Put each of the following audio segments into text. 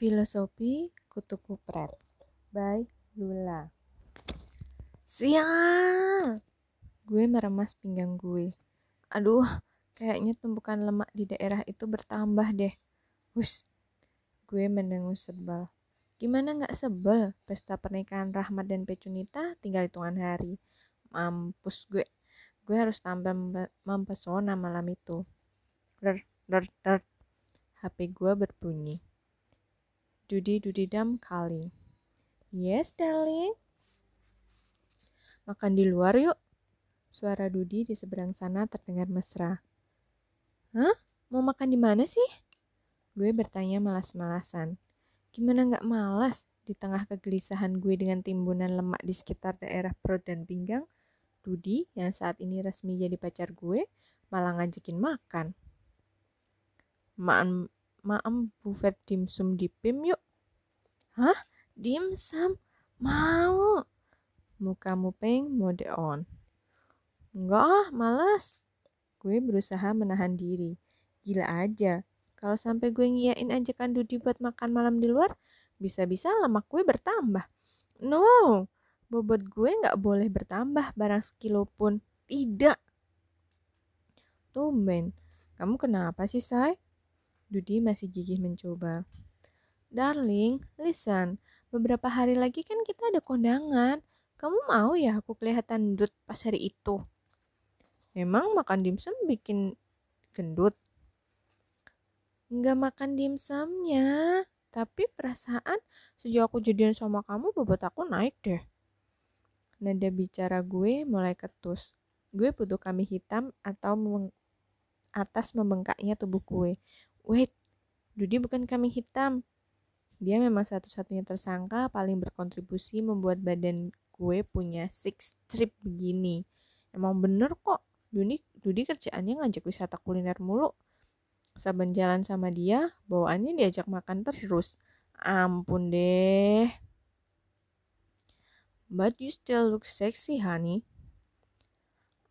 Filosofi Kutu Kupret by Lula Siang! Gue meremas pinggang gue. Aduh, kayaknya tumpukan lemak di daerah itu bertambah deh. Hus, gue mendengus sebal. Gimana nggak sebel? Pesta pernikahan Rahmat dan Pecunita tinggal hitungan hari. Mampus gue. Gue harus tampil mempesona malam itu. Der, der, der. HP gue berbunyi. Dudi Dudi Dam calling. Yes, darling. Makan di luar yuk. Suara Dudi di seberang sana terdengar mesra. Hah? Mau makan di mana sih? Gue bertanya malas-malasan. Gimana nggak malas? Di tengah kegelisahan gue dengan timbunan lemak di sekitar daerah perut dan pinggang, Dudi yang saat ini resmi jadi pacar gue malah ngajakin makan. Maan maem buffet dimsum di PIM yuk. Hah? Dimsum? Mau. Muka mupeng mode on. Enggak ah, malas. Gue berusaha menahan diri. Gila aja. Kalau sampai gue ngiyain ajakan Dudi buat makan malam di luar, bisa-bisa lemak gue bertambah. No, bobot gue nggak boleh bertambah barang sekilo pun. Tidak. Tumben, kamu kenapa sih, Say? Dudi masih gigih mencoba. Darling, listen. Beberapa hari lagi kan kita ada kondangan. Kamu mau ya aku kelihatan gendut pas hari itu? Emang makan dimsum bikin gendut? Enggak makan dimsumnya, tapi perasaan sejak aku jadian sama kamu bobot aku naik deh. Nada bicara gue mulai ketus. Gue butuh kami hitam atau mem atas membengkaknya tubuh gue. Wait, Dudi bukan kambing hitam. Dia memang satu-satunya tersangka paling berkontribusi membuat badan gue punya six strip begini. Emang bener kok, Dudi, Dudi kerjaannya ngajak wisata kuliner mulu. Saban jalan sama dia, bawaannya diajak makan terus. Ampun deh. But you still look sexy, honey.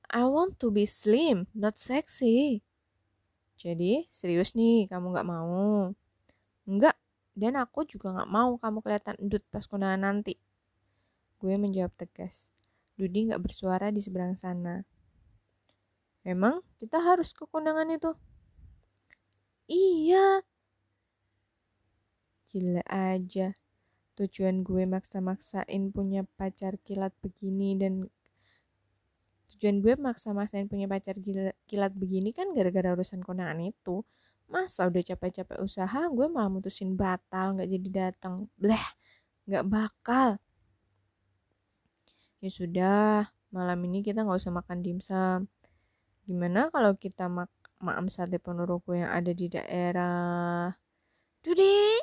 I want to be slim, not sexy. Jadi, serius nih, kamu gak mau? Enggak, dan aku juga gak mau kamu kelihatan endut pas kondangan nanti. Gue menjawab tegas. Dudi gak bersuara di seberang sana. Emang kita harus ke kondangan itu? Iya. Gila aja. Tujuan gue maksa-maksain punya pacar kilat begini dan tujuan gue maksa-maksain punya pacar kilat begini kan gara-gara urusan kondangan itu masa udah capek-capek usaha gue malah mutusin batal nggak jadi datang bleh nggak bakal. Ya sudah malam ini kita nggak usah makan dimsum. Gimana kalau kita mak maam sate ponorogo yang ada di daerah? Dudi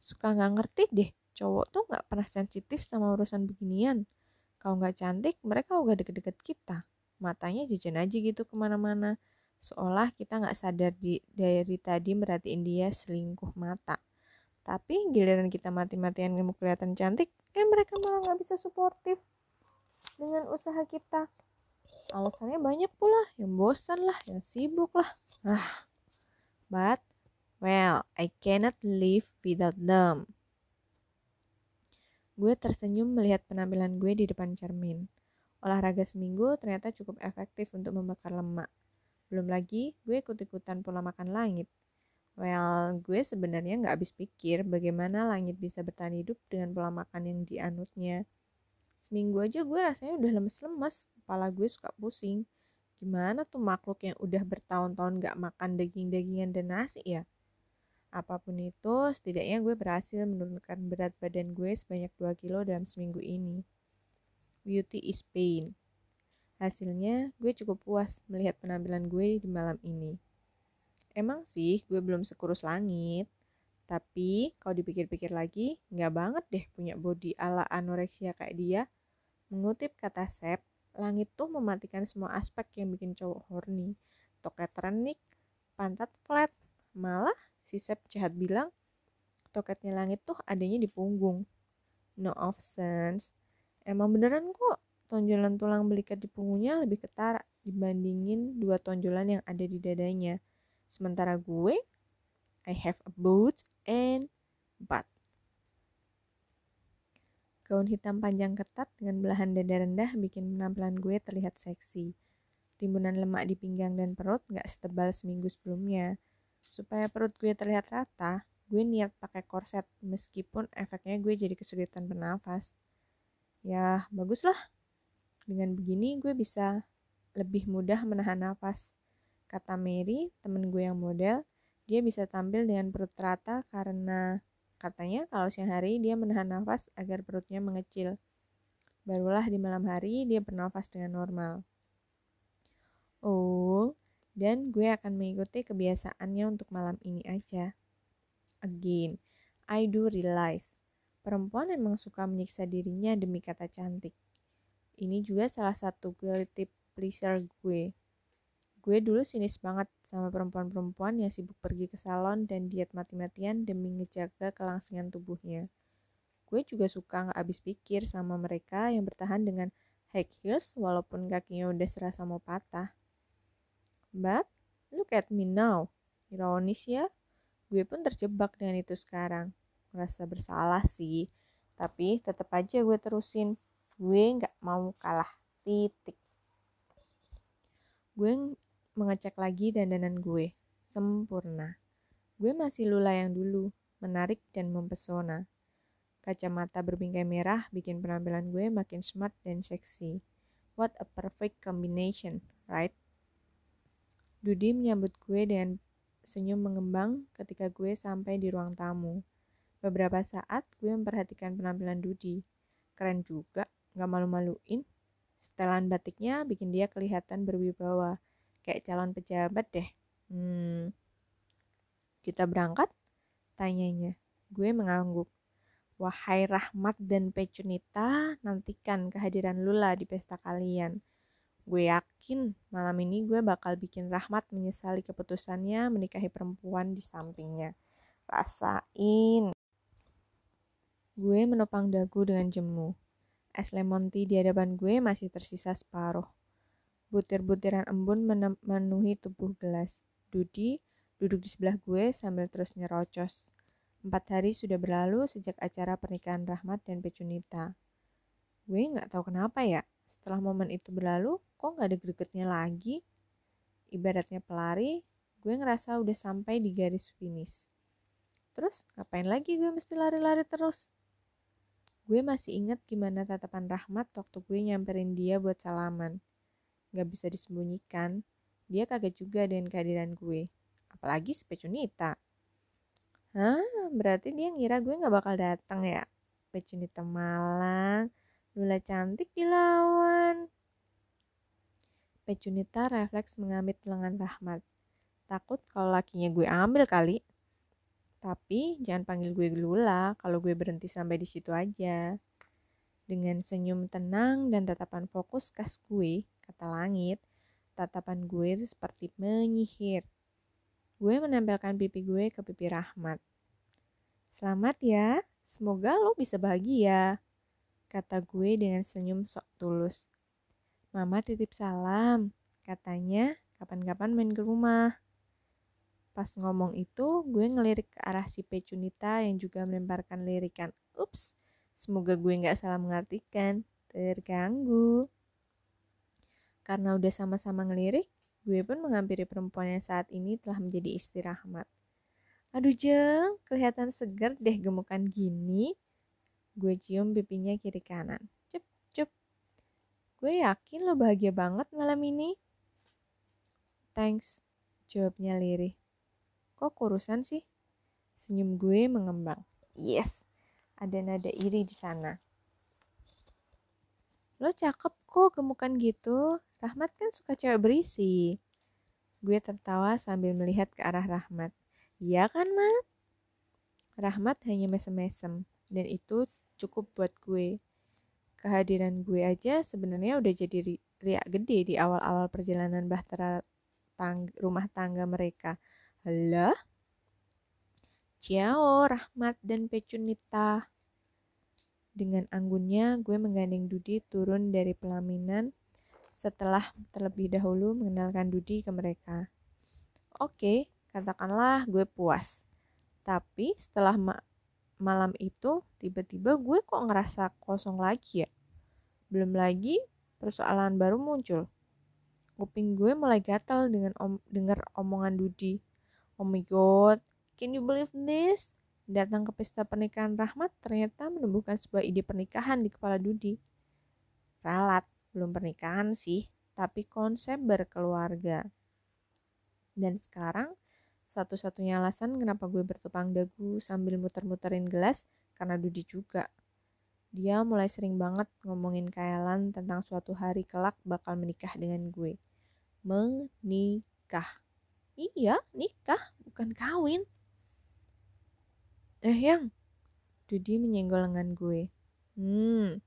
suka nggak ngerti deh cowok tuh nggak pernah sensitif sama urusan beginian. Kalau nggak cantik, mereka udah deket-deket kita. Matanya jajan aja gitu ke mana-mana. Seolah kita nggak sadar di, dari tadi merhatiin dia selingkuh mata. Tapi giliran kita mati-matian mau kelihatan cantik, eh mereka malah nggak bisa suportif dengan usaha kita. Alasannya banyak pula, yang bosan lah, yang sibuk lah. Ah, but well, I cannot live without them. Gue tersenyum melihat penampilan gue di depan cermin. Olahraga seminggu ternyata cukup efektif untuk membakar lemak. Belum lagi, gue ikut-ikutan pola makan langit. Well, gue sebenarnya nggak habis pikir bagaimana langit bisa bertahan hidup dengan pola makan yang dianutnya. Seminggu aja gue rasanya udah lemes-lemes, kepala gue suka pusing. Gimana tuh makhluk yang udah bertahun-tahun gak makan daging-dagingan dan nasi ya? Apa pun itu, setidaknya gue berhasil menurunkan berat badan gue sebanyak 2 kilo dalam seminggu ini. Beauty is pain. Hasilnya, gue cukup puas melihat penampilan gue di malam ini. Emang sih, gue belum sekurus langit. Tapi, kalau dipikir-pikir lagi, nggak banget deh punya body ala anoreksia kayak dia. Mengutip kata Sep, langit tuh mematikan semua aspek yang bikin cowok horny. Toket renik, pantat flat, malah si Sep jahat bilang toketnya langit tuh adanya di punggung. No offense. Emang beneran kok tonjolan tulang belikat di punggungnya lebih ketara dibandingin dua tonjolan yang ada di dadanya. Sementara gue, I have a boot and butt. Gaun hitam panjang ketat dengan belahan dada rendah bikin penampilan gue terlihat seksi. Timbunan lemak di pinggang dan perut gak setebal seminggu sebelumnya. Supaya perut gue terlihat rata, gue niat pakai korset meskipun efeknya gue jadi kesulitan bernafas. Ya, baguslah. Dengan begini gue bisa lebih mudah menahan nafas. Kata Mary, temen gue yang model, dia bisa tampil dengan perut rata karena Katanya kalau siang hari dia menahan nafas agar perutnya mengecil. Barulah di malam hari dia bernafas dengan normal. Oh, dan gue akan mengikuti kebiasaannya untuk malam ini aja. Again, I do realize, perempuan memang suka menyiksa dirinya demi kata cantik. Ini juga salah satu guilty pleasure gue. Gue dulu sinis banget sama perempuan-perempuan yang sibuk pergi ke salon dan diet mati-matian demi ngejaga kelangsingan tubuhnya. Gue juga suka gak habis pikir sama mereka yang bertahan dengan high heels walaupun kakinya udah serasa mau patah. But, look at me now. Ironis ya, gue pun terjebak dengan itu sekarang. Merasa bersalah sih, tapi tetap aja gue terusin. Gue gak mau kalah. Titik. Gue mengecek lagi dandanan gue. Sempurna. Gue masih lula yang dulu, menarik dan mempesona. Kacamata berbingkai merah bikin penampilan gue makin smart dan seksi. What a perfect combination, right? Dudi menyambut gue dengan senyum mengembang ketika gue sampai di ruang tamu. Beberapa saat gue memperhatikan penampilan Dudi. Keren juga, gak malu-maluin. Setelan batiknya bikin dia kelihatan berwibawa kayak calon pejabat deh. Hmm, kita berangkat? Tanyanya. Gue mengangguk. Wahai Rahmat dan Pecunita, nantikan kehadiran Lula di pesta kalian. Gue yakin malam ini gue bakal bikin Rahmat menyesali keputusannya menikahi perempuan di sampingnya. Rasain. Gue menopang dagu dengan jemu. Es lemon tea di hadapan gue masih tersisa separuh. Butir-butiran embun memenuhi tubuh gelas. Dudi duduk di sebelah gue sambil terus nyerocos. Empat hari sudah berlalu sejak acara pernikahan Rahmat dan Pecunita. Gue nggak tahu kenapa ya, setelah momen itu berlalu, kok nggak ada gregetnya lagi? Ibaratnya pelari, gue ngerasa udah sampai di garis finish. Terus ngapain lagi gue mesti lari-lari terus? Gue masih ingat gimana tatapan Rahmat waktu gue nyamperin dia buat salaman gak bisa disembunyikan. Dia kaget juga dengan kehadiran gue. Apalagi si Pecunita. Hah, berarti dia ngira gue gak bakal datang ya? Pecunita Malang, Lula cantik dilawan. Pecunita refleks mengambil lengan Rahmat. Takut kalau lakinya gue ambil kali. Tapi jangan panggil gue Lula kalau gue berhenti sampai di situ aja. Dengan senyum tenang dan tatapan fokus khas gue, kata langit, tatapan gue seperti menyihir. Gue menempelkan pipi gue ke pipi Rahmat. Selamat ya, semoga lo bisa bahagia, kata gue dengan senyum sok tulus. Mama titip salam, katanya kapan-kapan main ke rumah. Pas ngomong itu, gue ngelirik ke arah si Pecunita yang juga melemparkan lirikan. Ups, Semoga gue gak salah mengartikan. Terganggu. Karena udah sama-sama ngelirik, gue pun menghampiri perempuan yang saat ini telah menjadi istri Rahmat. Aduh jeng, kelihatan segar deh gemukan gini. Gue cium pipinya kiri kanan. Cep, cep. Gue yakin lo bahagia banget malam ini. Thanks, jawabnya lirih. Kok kurusan sih? Senyum gue mengembang. Yes, ada nada iri di sana. Lo cakep kok gemukan gitu. Rahmat kan suka cewek berisi. Gue tertawa sambil melihat ke arah Rahmat. Iya kan, Mat? Rahmat hanya mesem-mesem, dan itu cukup buat gue. Kehadiran gue aja sebenarnya udah jadi riak gede di awal-awal perjalanan bahtera tang rumah tangga mereka. Halah, Ciao, Rahmat dan Pecunita. Dengan anggunnya, gue menggandeng Dudi turun dari pelaminan setelah terlebih dahulu mengenalkan Dudi ke mereka. Oke, katakanlah gue puas. Tapi setelah ma malam itu, tiba-tiba gue kok ngerasa kosong lagi ya. Belum lagi persoalan baru muncul. Kuping gue mulai gatal dengan om dengar omongan Dudi. Oh my god, can you believe this? Datang ke pesta pernikahan Rahmat ternyata menumbuhkan sebuah ide pernikahan di kepala Dudi. Ralat, belum pernikahan sih, tapi konsep berkeluarga. Dan sekarang, satu-satunya alasan kenapa gue bertepang dagu sambil muter-muterin gelas karena Dudi juga. Dia mulai sering banget ngomongin kayalan tentang suatu hari kelak bakal menikah dengan gue. Menikah. Iya, nikah, bukan kawin. Eh yang, Dudi menyenggol lengan gue. Hmm,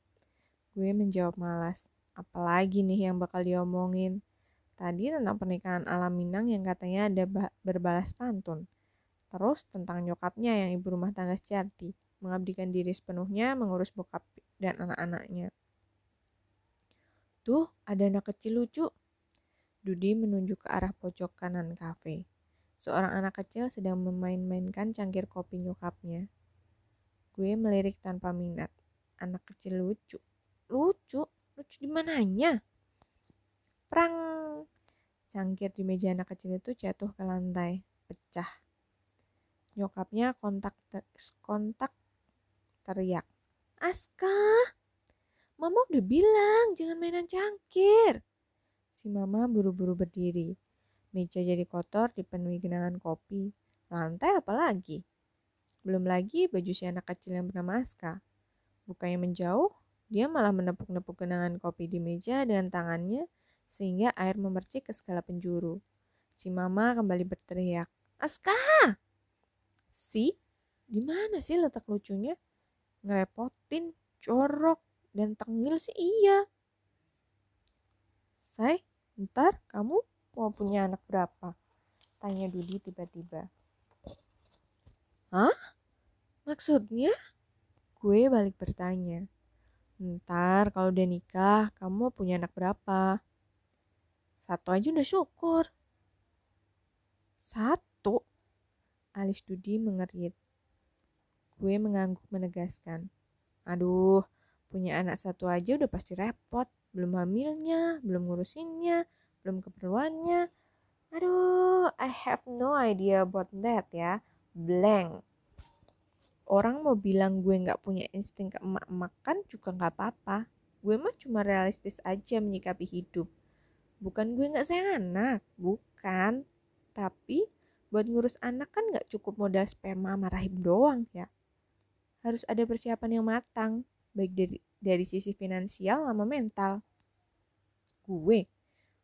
gue menjawab malas. Apalagi nih yang bakal diomongin? Tadi tentang pernikahan alam Minang yang katanya ada berbalas pantun. Terus tentang nyokapnya yang ibu rumah tangga sejati, mengabdikan diri sepenuhnya mengurus bokap dan anak-anaknya. Tuh, ada anak kecil lucu. Dudi menunjuk ke arah pojok kanan kafe. Seorang anak kecil sedang memain-mainkan cangkir kopi nyokapnya. Gue melirik tanpa minat. Anak kecil lucu. Lucu? Lucu di mananya? Prang! Cangkir di meja anak kecil itu jatuh ke lantai. Pecah. Nyokapnya kontak ter kontak teriak. Aska! Mama udah bilang jangan mainan cangkir. Si mama buru-buru berdiri. Meja jadi kotor dipenuhi genangan kopi. Lantai apalagi? Belum lagi baju si anak kecil yang bernama Aska. Bukannya menjauh, dia malah menepuk-nepuk genangan kopi di meja dengan tangannya sehingga air memercik ke segala penjuru. Si mama kembali berteriak, Aska! Si, di mana sih letak lucunya? Ngerepotin, corok, dan tengil sih iya. Say, ntar kamu mau punya anak berapa? Tanya Dudi tiba-tiba. Hah? Maksudnya? Gue balik bertanya. Ntar kalau udah nikah, kamu mau punya anak berapa? Satu aja udah syukur. Satu? Alis Dudi mengerit. Gue mengangguk menegaskan. Aduh, punya anak satu aja udah pasti repot. Belum hamilnya, belum ngurusinnya, belum keperluannya. Aduh, I have no idea about that ya. Blank. Orang mau bilang gue nggak punya insting ke emak kan juga nggak apa-apa. Gue mah cuma realistis aja menyikapi hidup. Bukan gue nggak sayang anak, bukan. Tapi buat ngurus anak kan nggak cukup modal sperma sama rahim doang ya. Harus ada persiapan yang matang, baik dari dari sisi finansial sama mental. Gue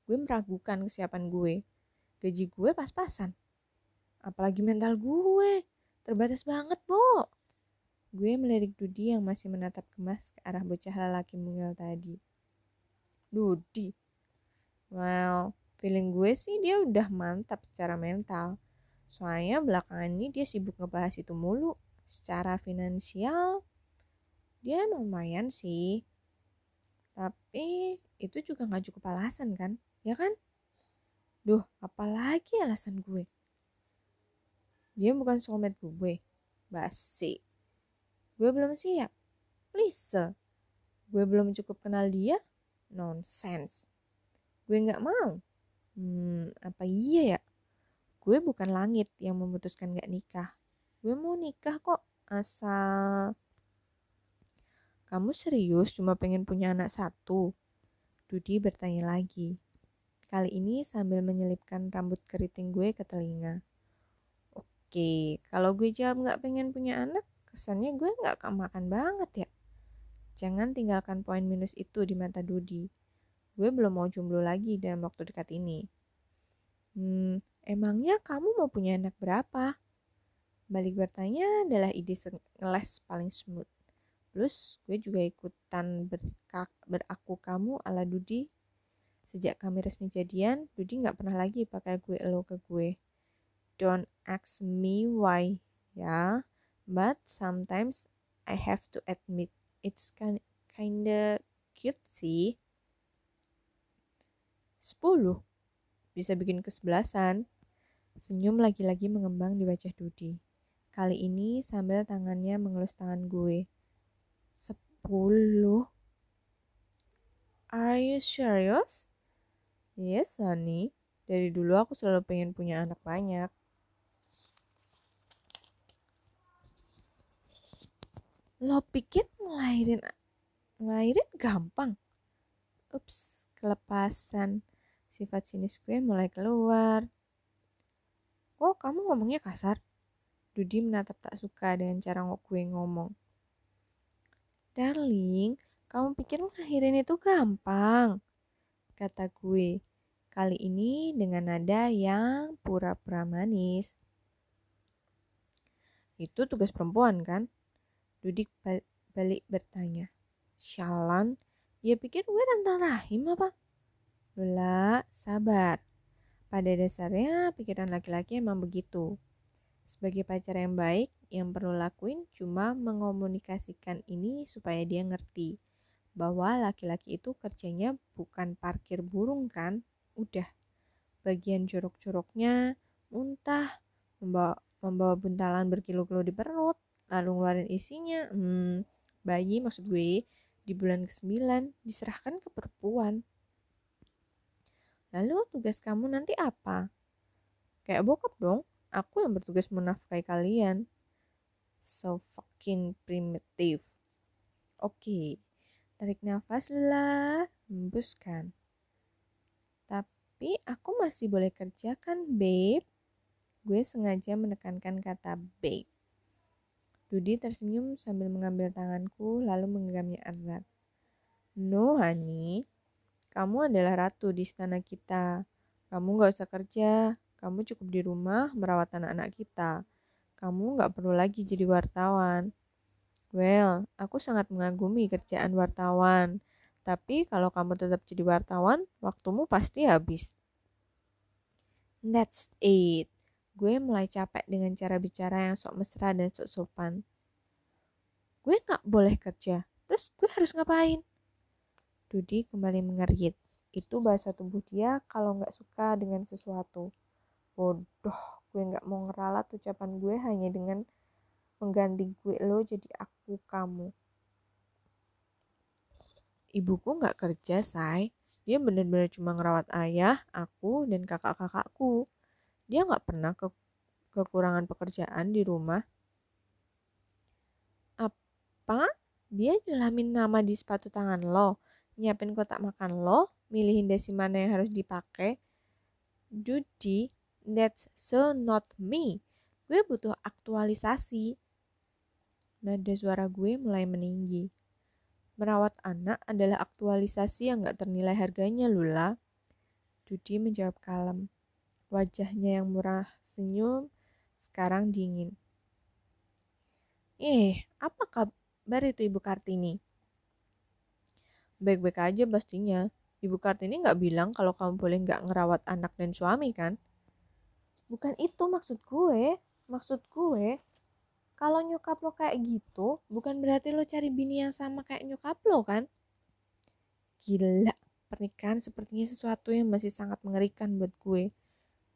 gue meragukan kesiapan gue. Gaji gue pas-pasan. Apalagi mental gue. Terbatas banget, Bo. Gue melirik Dudi yang masih menatap gemas ke arah bocah lelaki mungil tadi. Dudi. Well, feeling gue sih dia udah mantap secara mental. Soalnya belakangan ini dia sibuk ngebahas itu mulu. Secara finansial, dia lumayan sih. Tapi itu juga gak cukup alasan kan? Ya kan? Duh, apalagi alasan gue? Dia bukan soulmate gue. Basi. Gue belum siap. Please. Gue belum cukup kenal dia. Nonsense. Gue gak mau. Hmm, apa iya ya? Gue bukan langit yang memutuskan gak nikah. Gue mau nikah kok. Asal... Kamu serius cuma pengen punya anak satu? Dudi bertanya lagi. Kali ini sambil menyelipkan rambut keriting gue ke telinga. Oke, kalau gue jawab nggak pengen punya anak, kesannya gue nggak kemakan banget ya. Jangan tinggalkan poin minus itu di mata Dudi. Gue belum mau jomblo lagi dalam waktu dekat ini. Hmm, emangnya kamu mau punya anak berapa? Balik bertanya adalah ide ngeles paling smooth. Plus, gue juga ikutan berkak, beraku kamu ala Dudi Sejak kami resmi jadian, Dudi nggak pernah lagi pakai gue elo ke gue. Don't ask me why, ya. But sometimes I have to admit it's kind kinda cute sih. Sepuluh. Bisa bikin kesebelasan. Senyum lagi-lagi mengembang di wajah Dudi. Kali ini sambil tangannya mengelus tangan gue. Sepuluh? Are you serious? Yes, honey. Dari dulu aku selalu pengen punya anak banyak. Lo pikir ngelahirin ngelahirin gampang? Ups, kelepasan. Sifat sinis gue mulai keluar. Kok kamu ngomongnya kasar? Dudi menatap tak suka dengan cara gue ngomong. Darling, kamu pikir ngelahirin itu gampang? Kata gue. Kali ini dengan nada yang pura-pura manis. Itu tugas perempuan kan? Dudik balik bertanya. Shalan, dia pikir gue rental rahim apa? Lula, sabar. Pada dasarnya pikiran laki-laki emang begitu. Sebagai pacar yang baik, yang perlu lakuin cuma mengomunikasikan ini supaya dia ngerti bahwa laki-laki itu kerjanya bukan parkir burung kan, udah. Bagian jorok-joroknya muntah membawa membawa buntalan berkilo-kilo di perut lalu ngeluarin isinya hmm, bayi maksud gue di bulan ke-9 diserahkan ke perempuan. Lalu tugas kamu nanti apa? Kayak bokap dong aku yang bertugas menafkahi kalian so fucking primitive oke okay. tarik nafas lah hembuskan tapi aku masih boleh kerja kan, babe? Gue sengaja menekankan kata babe. Dudi tersenyum sambil mengambil tanganku lalu menggenggamnya erat. No, honey. Kamu adalah ratu di istana kita. Kamu gak usah kerja. Kamu cukup di rumah merawat anak-anak kita. Kamu gak perlu lagi jadi wartawan. Well, aku sangat mengagumi kerjaan wartawan. Tapi kalau kamu tetap jadi wartawan, waktumu pasti habis. That's it. Gue mulai capek dengan cara bicara yang sok mesra dan sok sopan. Gue gak boleh kerja, terus gue harus ngapain? Dudi kembali mengerit. Itu bahasa tubuh dia kalau gak suka dengan sesuatu. Bodoh, gue gak mau ngeralat ucapan gue hanya dengan mengganti gue lo jadi aku kamu ibuku nggak kerja, say. Dia benar-benar cuma ngerawat ayah, aku, dan kakak-kakakku. Dia nggak pernah ke kekurangan pekerjaan di rumah. Apa? Dia nyulamin nama di sepatu tangan lo, nyiapin kotak makan lo, milihin desi mana yang harus dipakai. Judy, that's so not me. Gue butuh aktualisasi. Nada suara gue mulai meninggi. Merawat anak adalah aktualisasi yang gak ternilai harganya, Lula. Dudi menjawab kalem. Wajahnya yang murah senyum sekarang dingin. Eh, apa kabar itu Ibu Kartini? Baik-baik aja pastinya. Ibu Kartini nggak bilang kalau kamu boleh nggak ngerawat anak dan suami kan? Bukan itu maksud gue. Maksud gue, kalau nyokap lo kayak gitu, bukan berarti lo cari bini yang sama kayak nyokap lo kan? Gila, pernikahan sepertinya sesuatu yang masih sangat mengerikan buat gue.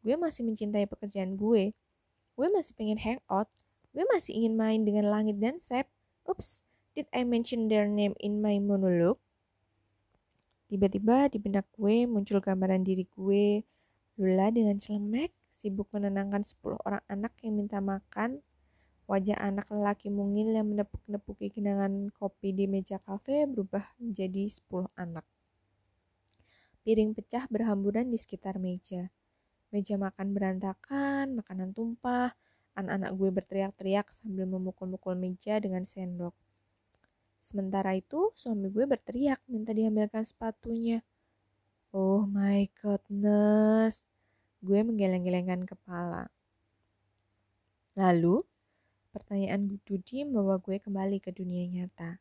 Gue masih mencintai pekerjaan gue. Gue masih pengen hangout. Gue masih ingin main dengan langit dan sep. Ups, did I mention their name in my monologue? Tiba-tiba di benak gue muncul gambaran diri gue, Lula dengan celemek, sibuk menenangkan 10 orang anak yang minta makan Wajah anak lelaki mungil yang menepuk-nepuki kenangan kopi di meja kafe berubah menjadi sepuluh anak. Piring pecah berhamburan di sekitar meja. Meja makan berantakan, makanan tumpah, anak-anak gue berteriak-teriak sambil memukul-mukul meja dengan sendok. Sementara itu, suami gue berteriak minta diambilkan sepatunya. Oh my goodness. Gue menggeleng-gelengkan kepala. Lalu, Pertanyaan Dudi membawa gue kembali ke dunia nyata.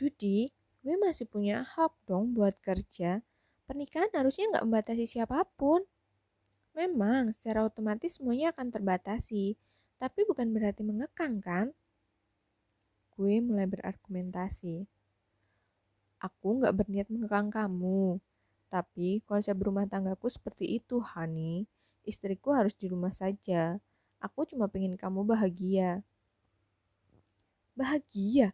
Dudi, gue masih punya hak dong buat kerja. Pernikahan harusnya nggak membatasi siapa pun. Memang, secara otomatis semuanya akan terbatasi, tapi bukan berarti mengekang kan? Gue mulai berargumentasi. Aku nggak berniat mengekang kamu, tapi konsep rumah tanggaku seperti itu, Hani. Istriku harus di rumah saja Aku cuma pengen kamu bahagia. Bahagia?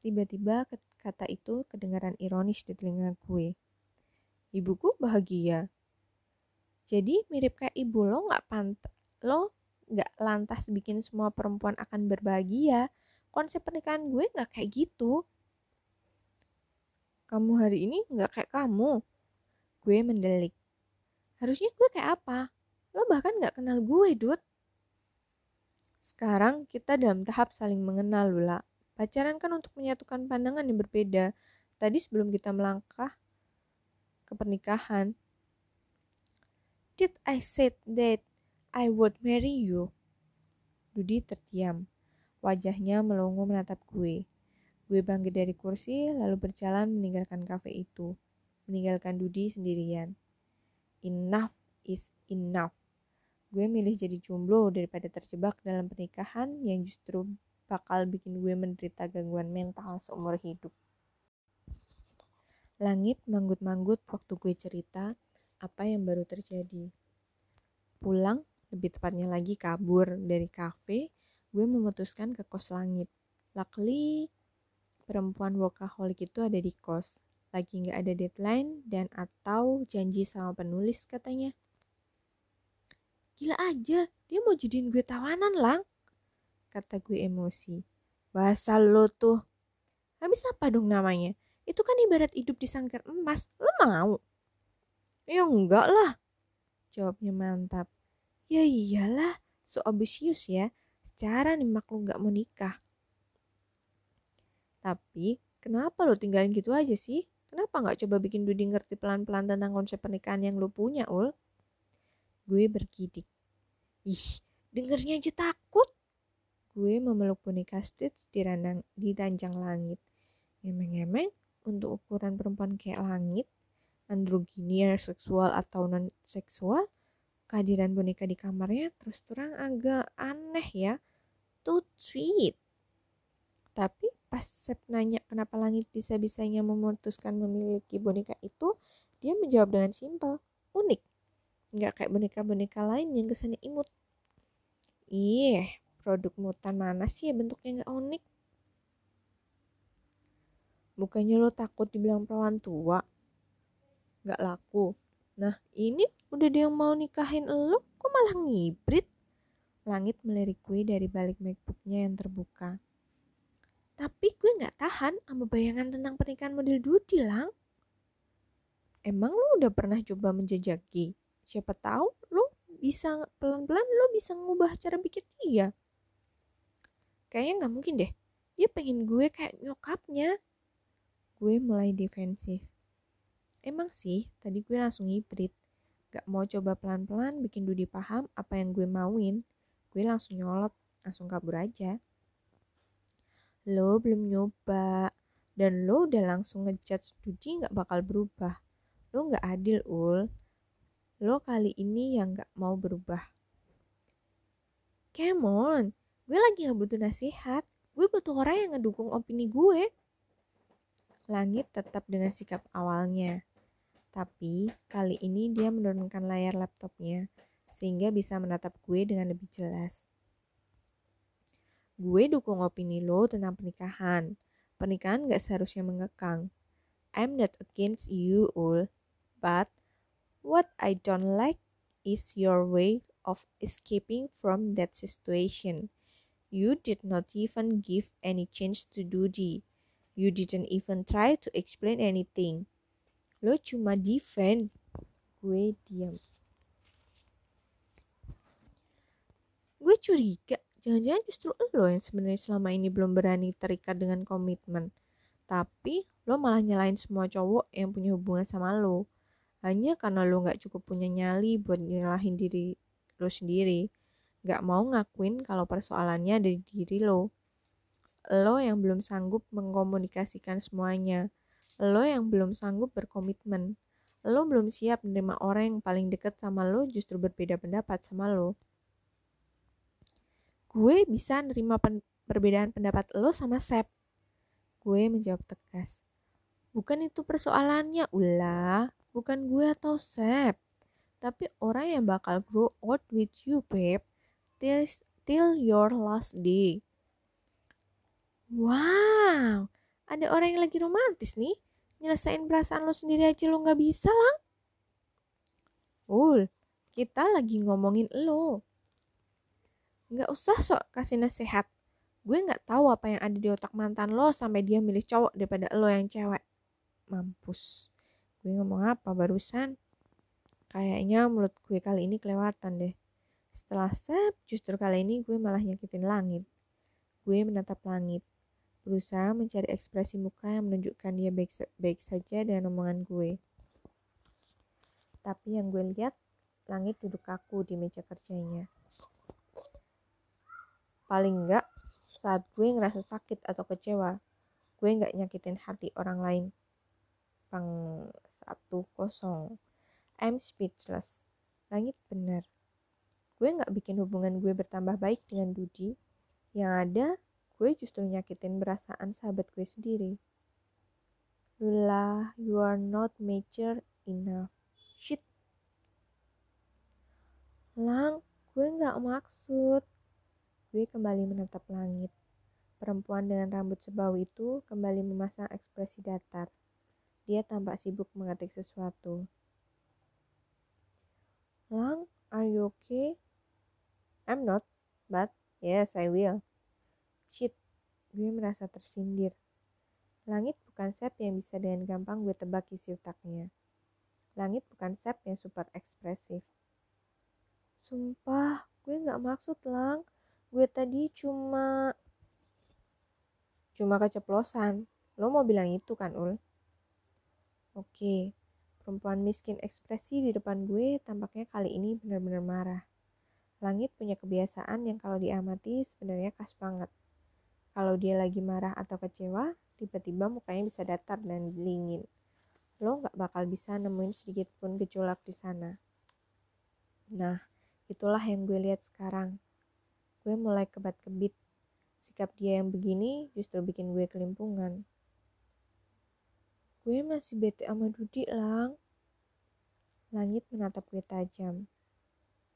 Tiba-tiba kata itu kedengaran ironis di telinga gue. Ibuku bahagia. Jadi mirip kayak ibu lo nggak pantas lo nggak lantas bikin semua perempuan akan berbahagia. Konsep pernikahan gue nggak kayak gitu. Kamu hari ini nggak kayak kamu. Gue mendelik. Harusnya gue kayak apa? Lo bahkan nggak kenal gue, Dut. Sekarang kita dalam tahap saling mengenal, Lula. Pacaran kan untuk menyatukan pandangan yang berbeda. Tadi sebelum kita melangkah ke pernikahan. Did I said that I would marry you? Dudi terdiam. Wajahnya melongo menatap gue. Gue bangkit dari kursi lalu berjalan meninggalkan kafe itu. Meninggalkan Dudi sendirian. Enough is enough. Gue milih jadi jomblo daripada terjebak dalam pernikahan yang justru bakal bikin gue menderita gangguan mental seumur hidup. Langit manggut-manggut waktu gue cerita apa yang baru terjadi. Pulang, lebih tepatnya lagi kabur dari kafe, gue memutuskan ke kos langit. Luckily, perempuan workaholic itu ada di kos. Lagi nggak ada deadline dan atau janji sama penulis katanya. Gila aja, dia mau jadiin gue tawanan lang kata gue emosi. Bahasa lo tuh. Habis apa dong namanya? Itu kan ibarat hidup di sangkar emas. Lo mau? Ya enggak lah. Jawabnya mantap. Ya iyalah, so ambisius ya. Secara nih mak lo gak mau nikah. Tapi, kenapa lo tinggalin gitu aja sih? Kenapa gak coba bikin Dudi ngerti pelan-pelan tentang konsep pernikahan yang lo punya, Ul? Gue bergidik. Ih, dengernya aja takut. Gue memeluk boneka Stitch di, randang, di ranjang langit. Emeng-emeng, untuk ukuran perempuan kayak langit, androginier, seksual atau non-seksual, kehadiran boneka di kamarnya terus terang agak aneh ya. Too sweet. Tapi pas Sep nanya kenapa langit bisa-bisanya memutuskan memiliki boneka itu, dia menjawab dengan simpel, unik. Nggak kayak boneka-boneka lain yang kesannya imut. Ih, produk mutan mana sih ya bentuknya nggak unik? Bukannya lo takut dibilang perawan tua? Nggak laku. Nah ini udah dia yang mau nikahin lo, kok malah ngibrit? Langit melirik gue dari balik macbooknya yang terbuka. Tapi gue nggak tahan sama bayangan tentang pernikahan model Dudi, Lang. Emang lo udah pernah coba menjajaki? Siapa tahu lo bisa pelan-pelan lo bisa ngubah cara pikir dia. Kayaknya nggak mungkin deh. Dia pengen gue kayak nyokapnya. Gue mulai defensif. Emang sih tadi gue langsung hibrid gak mau coba pelan-pelan bikin Dudi paham apa yang gue mauin. Gue langsung nyolot langsung kabur aja lo belum nyoba dan lo udah langsung ngejudge Dudi gak bakal berubah. Lo gak adil ul. Lo kali ini yang gak mau berubah. Come on gue lagi gak butuh nasihat. Gue butuh orang yang ngedukung opini gue. Langit tetap dengan sikap awalnya. Tapi kali ini dia menurunkan layar laptopnya sehingga bisa menatap gue dengan lebih jelas gue dukung opini lo tentang pernikahan pernikahan gak seharusnya mengekang I'm not against you all but what I don't like is your way of escaping from that situation You did not even give any chance to Dudi. You didn't even try to explain anything. Lo cuma defend. Gue diam. Gue curiga, jangan-jangan justru lo yang sebenarnya selama ini belum berani terikat dengan komitmen. Tapi lo malah nyalain semua cowok yang punya hubungan sama lo. Hanya karena lo gak cukup punya nyali buat nyalahin diri lo sendiri gak mau ngakuin kalau persoalannya ada di diri lo. Lo yang belum sanggup mengkomunikasikan semuanya. Lo yang belum sanggup berkomitmen. Lo belum siap menerima orang yang paling deket sama lo justru berbeda pendapat sama lo. Gue bisa nerima pen perbedaan pendapat lo sama Sep. Gue menjawab tegas. Bukan itu persoalannya, ulah. Bukan gue atau Sep. Tapi orang yang bakal grow old with you, babe till, till your last day. Wow, ada orang yang lagi romantis nih. Nyelesain perasaan lo sendiri aja lo gak bisa lah. Ul, kita lagi ngomongin lo. Gak usah sok kasih nasihat. Gue gak tahu apa yang ada di otak mantan lo sampai dia milih cowok daripada lo yang cewek. Mampus. Gue ngomong apa barusan? Kayaknya mulut gue kali ini kelewatan deh. Setelah sep, justru kali ini gue malah nyakitin langit. Gue menatap langit, berusaha mencari ekspresi muka yang menunjukkan dia baik, baik saja dengan omongan gue. Tapi yang gue lihat, langit duduk kaku di meja kerjanya. Paling enggak, saat gue ngerasa sakit atau kecewa, gue nggak nyakitin hati orang lain. Pang satu kosong. I'm speechless. Langit benar. Gue nggak bikin hubungan gue bertambah baik dengan Dudi. Yang ada, gue justru nyakitin perasaan sahabat gue sendiri. Lula, you are not mature enough. Shit. Lang, gue nggak maksud. Gue kembali menatap langit. Perempuan dengan rambut sebau itu kembali memasang ekspresi datar. Dia tampak sibuk mengetik sesuatu. Lang, are you okay? I'm not, but yes, I will. Shit, gue merasa tersindir. Langit bukan sep yang bisa dengan gampang gue tebak isi otaknya. Langit bukan sep yang super ekspresif. Sumpah, gue gak maksud lang. Gue tadi cuma... Cuma keceplosan. Lo mau bilang itu kan, Ul? Oke, perempuan miskin ekspresi di depan gue tampaknya kali ini benar-benar marah. Langit punya kebiasaan yang kalau diamati sebenarnya khas banget. Kalau dia lagi marah atau kecewa, tiba-tiba mukanya bisa datar dan dingin. Lo gak bakal bisa nemuin sedikit pun gejolak di sana. Nah, itulah yang gue lihat sekarang. Gue mulai kebat-kebit. Sikap dia yang begini justru bikin gue kelimpungan. Gue masih bete sama Dudi, Lang. Langit menatap gue tajam.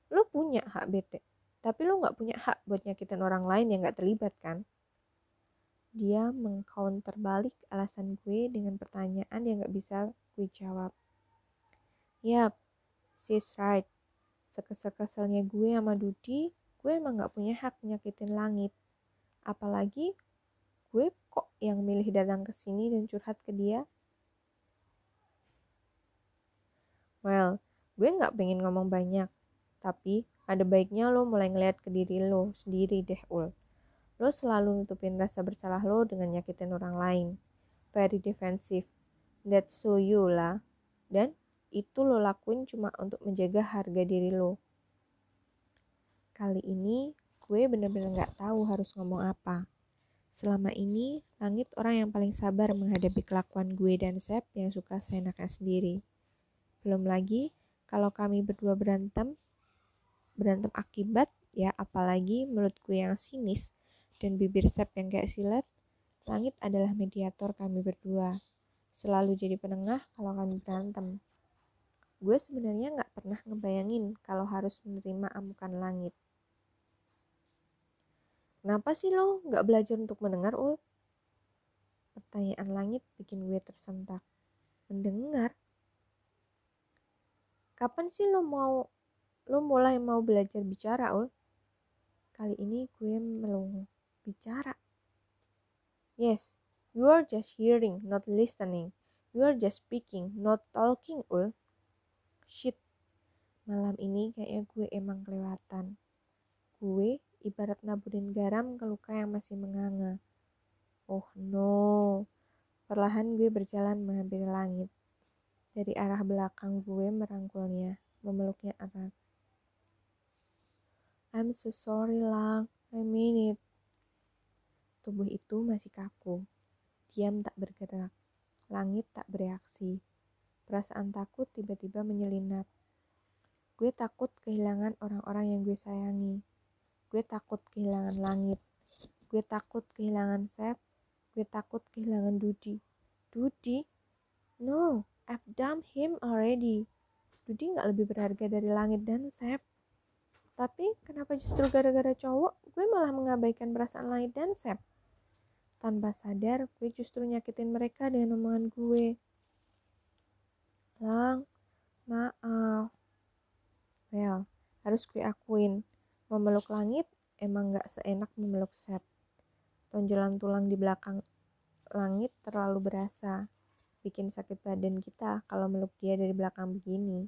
Lo punya hak bete, tapi lo gak punya hak buat nyakitin orang lain yang gak terlibat, kan? Dia mengcounter balik alasan gue dengan pertanyaan yang gak bisa gue jawab. Yap, she's right. Sekesel-keselnya gue sama Dudi, gue emang gak punya hak nyakitin langit. Apalagi gue kok yang milih datang ke sini dan curhat ke dia Well, gue gak pengen ngomong banyak, tapi ada baiknya lo mulai ngeliat ke diri lo sendiri deh, Ul. Lo selalu nutupin rasa bersalah lo dengan nyakitin orang lain. Very defensive. That's so you lah. Dan itu lo lakuin cuma untuk menjaga harga diri lo. Kali ini gue bener-bener gak tahu harus ngomong apa. Selama ini, Langit orang yang paling sabar menghadapi kelakuan gue dan Sep yang suka seenaknya sendiri. Belum lagi kalau kami berdua berantem, berantem akibat ya apalagi mulut gue yang sinis dan bibir sep yang kayak silet, langit adalah mediator kami berdua. Selalu jadi penengah kalau kami berantem. Gue sebenarnya nggak pernah ngebayangin kalau harus menerima amukan langit. Kenapa sih lo nggak belajar untuk mendengar, Ul? Pertanyaan langit bikin gue tersentak. Mendengar? Kapan sih lo mau lo mulai mau belajar bicara, Ul? Kali ini gue melongo. Bicara. Yes, you are just hearing, not listening. You are just speaking, not talking, Ul. Shit. Malam ini kayaknya gue emang kelewatan. Gue ibarat naburin garam ke luka yang masih menganga. Oh no. Perlahan gue berjalan menghampiri langit. Dari arah belakang gue merangkulnya, memeluknya erat. I'm so sorry, Lang. I mean it. Tubuh itu masih kaku. Diam tak bergerak. Langit tak bereaksi. Perasaan takut tiba-tiba menyelinap. Gue takut kehilangan orang-orang yang gue sayangi. Gue takut kehilangan langit. Gue takut kehilangan Sep. Gue takut kehilangan Dudi. Dudi? No, I've dumped him already. Dudi nggak lebih berharga dari langit dan Sep. Tapi kenapa justru gara-gara cowok gue malah mengabaikan perasaan langit dan Sep? Tanpa sadar, gue justru nyakitin mereka dengan omongan gue. Lang, maaf. Well, harus gue akuin, memeluk langit emang gak seenak memeluk Sep. Tonjolan tulang di belakang langit terlalu berasa. Bikin sakit badan kita kalau meluk dia dari belakang begini.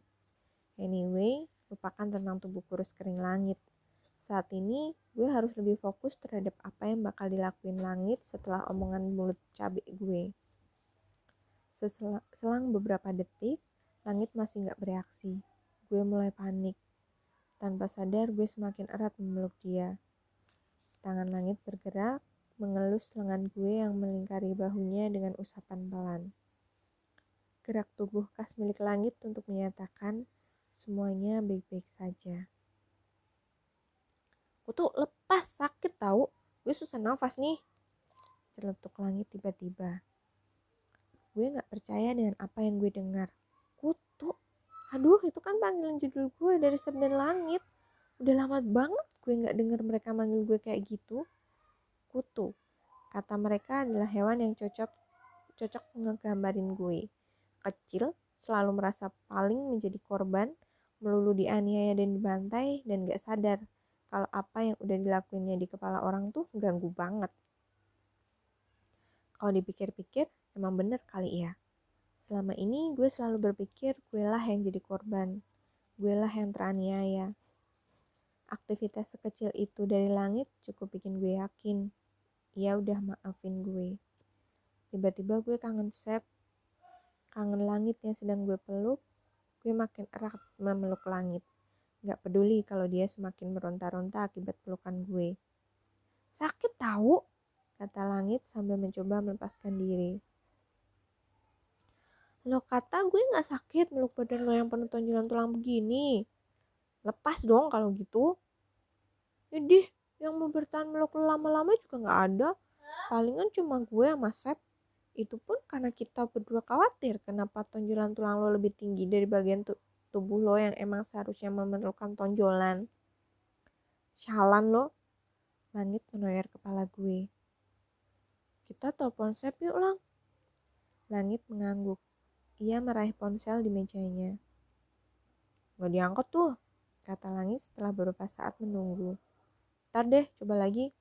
Anyway, lupakan tentang tubuh kurus kering langit. Saat ini, gue harus lebih fokus terhadap apa yang bakal dilakuin langit setelah omongan mulut cabai gue. Selang beberapa detik, langit masih gak bereaksi. Gue mulai panik. Tanpa sadar, gue semakin erat memeluk dia. Tangan langit bergerak, mengelus lengan gue yang melingkari bahunya dengan usapan pelan. Gerak tubuh khas milik langit untuk menyatakan Semuanya baik-baik saja. Aku tuh lepas sakit tahu. Gue susah nafas nih. Celetuk langit tiba-tiba. Gue gak percaya dengan apa yang gue dengar. Kutu. Aduh, itu kan panggilan judul gue dari Sabdan Langit. Udah lama banget gue gak denger mereka manggil gue kayak gitu. Kutu. Kata mereka adalah hewan yang cocok cocok ngegambarin gue. Kecil, selalu merasa paling menjadi korban, melulu dianiaya dan dibantai, dan gak sadar kalau apa yang udah dilakuinnya di kepala orang tuh ganggu banget. Kalau dipikir-pikir, emang bener kali ya. Selama ini gue selalu berpikir gue lah yang jadi korban. Gue lah yang teraniaya. Aktivitas sekecil itu dari langit cukup bikin gue yakin. Ia udah maafin gue. Tiba-tiba gue kangen Sep kangen langit yang sedang gue peluk, gue makin erat memeluk langit. Gak peduli kalau dia semakin meronta-ronta akibat pelukan gue. Sakit tahu, kata langit sambil mencoba melepaskan diri. Lo kata gue gak sakit meluk badan lo yang penuh tonjolan tulang begini. Lepas dong kalau gitu. Jadi, yang mau bertahan meluk lama-lama juga gak ada. Palingan cuma gue sama Sep. Itu pun karena kita berdua khawatir kenapa tonjolan tulang lo lebih tinggi dari bagian tu tubuh lo yang emang seharusnya memerlukan tonjolan. Shalan lo. Langit menoyor kepala gue. Kita telepon Sep yuk lang. Langit mengangguk. Ia meraih ponsel di mejanya. Gak diangkat tuh, kata Langit setelah beberapa saat menunggu. Ntar deh, coba lagi.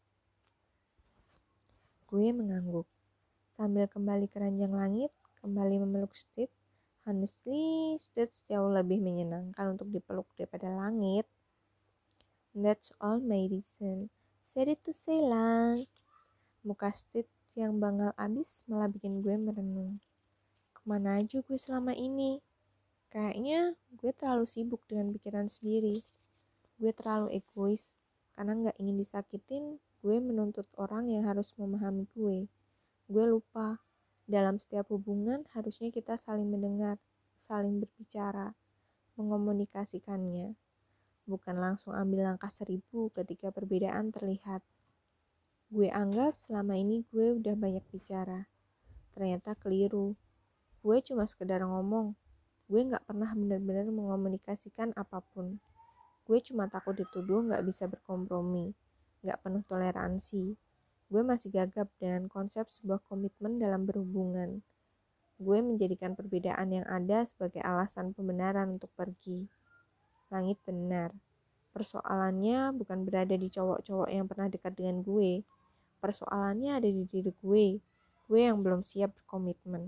Gue mengangguk. Sambil kembali ke ranjang langit, kembali memeluk Steve, honestly, Steve jauh lebih menyenangkan untuk dipeluk daripada langit. That's all my reason. It to say lang. Muka Steve yang bangal abis malah bikin gue merenung. Ke mana aja gue selama ini? Kayaknya gue terlalu sibuk dengan pikiran sendiri. Gue terlalu egois. Karena gak ingin disakitin, gue menuntut orang yang harus memahami gue gue lupa dalam setiap hubungan harusnya kita saling mendengar, saling berbicara, mengomunikasikannya, bukan langsung ambil langkah seribu ketika perbedaan terlihat. Gue anggap selama ini gue udah banyak bicara. Ternyata keliru. Gue cuma sekedar ngomong. Gue gak pernah benar-benar mengomunikasikan apa pun. Gue cuma takut dituduh gak bisa berkompromi, gak penuh toleransi, gue masih gagap dengan konsep sebuah komitmen dalam berhubungan. Gue menjadikan perbedaan yang ada sebagai alasan pembenaran untuk pergi. Langit benar. Persoalannya bukan berada di cowok-cowok yang pernah dekat dengan gue. Persoalannya ada di diri gue. Gue yang belum siap berkomitmen.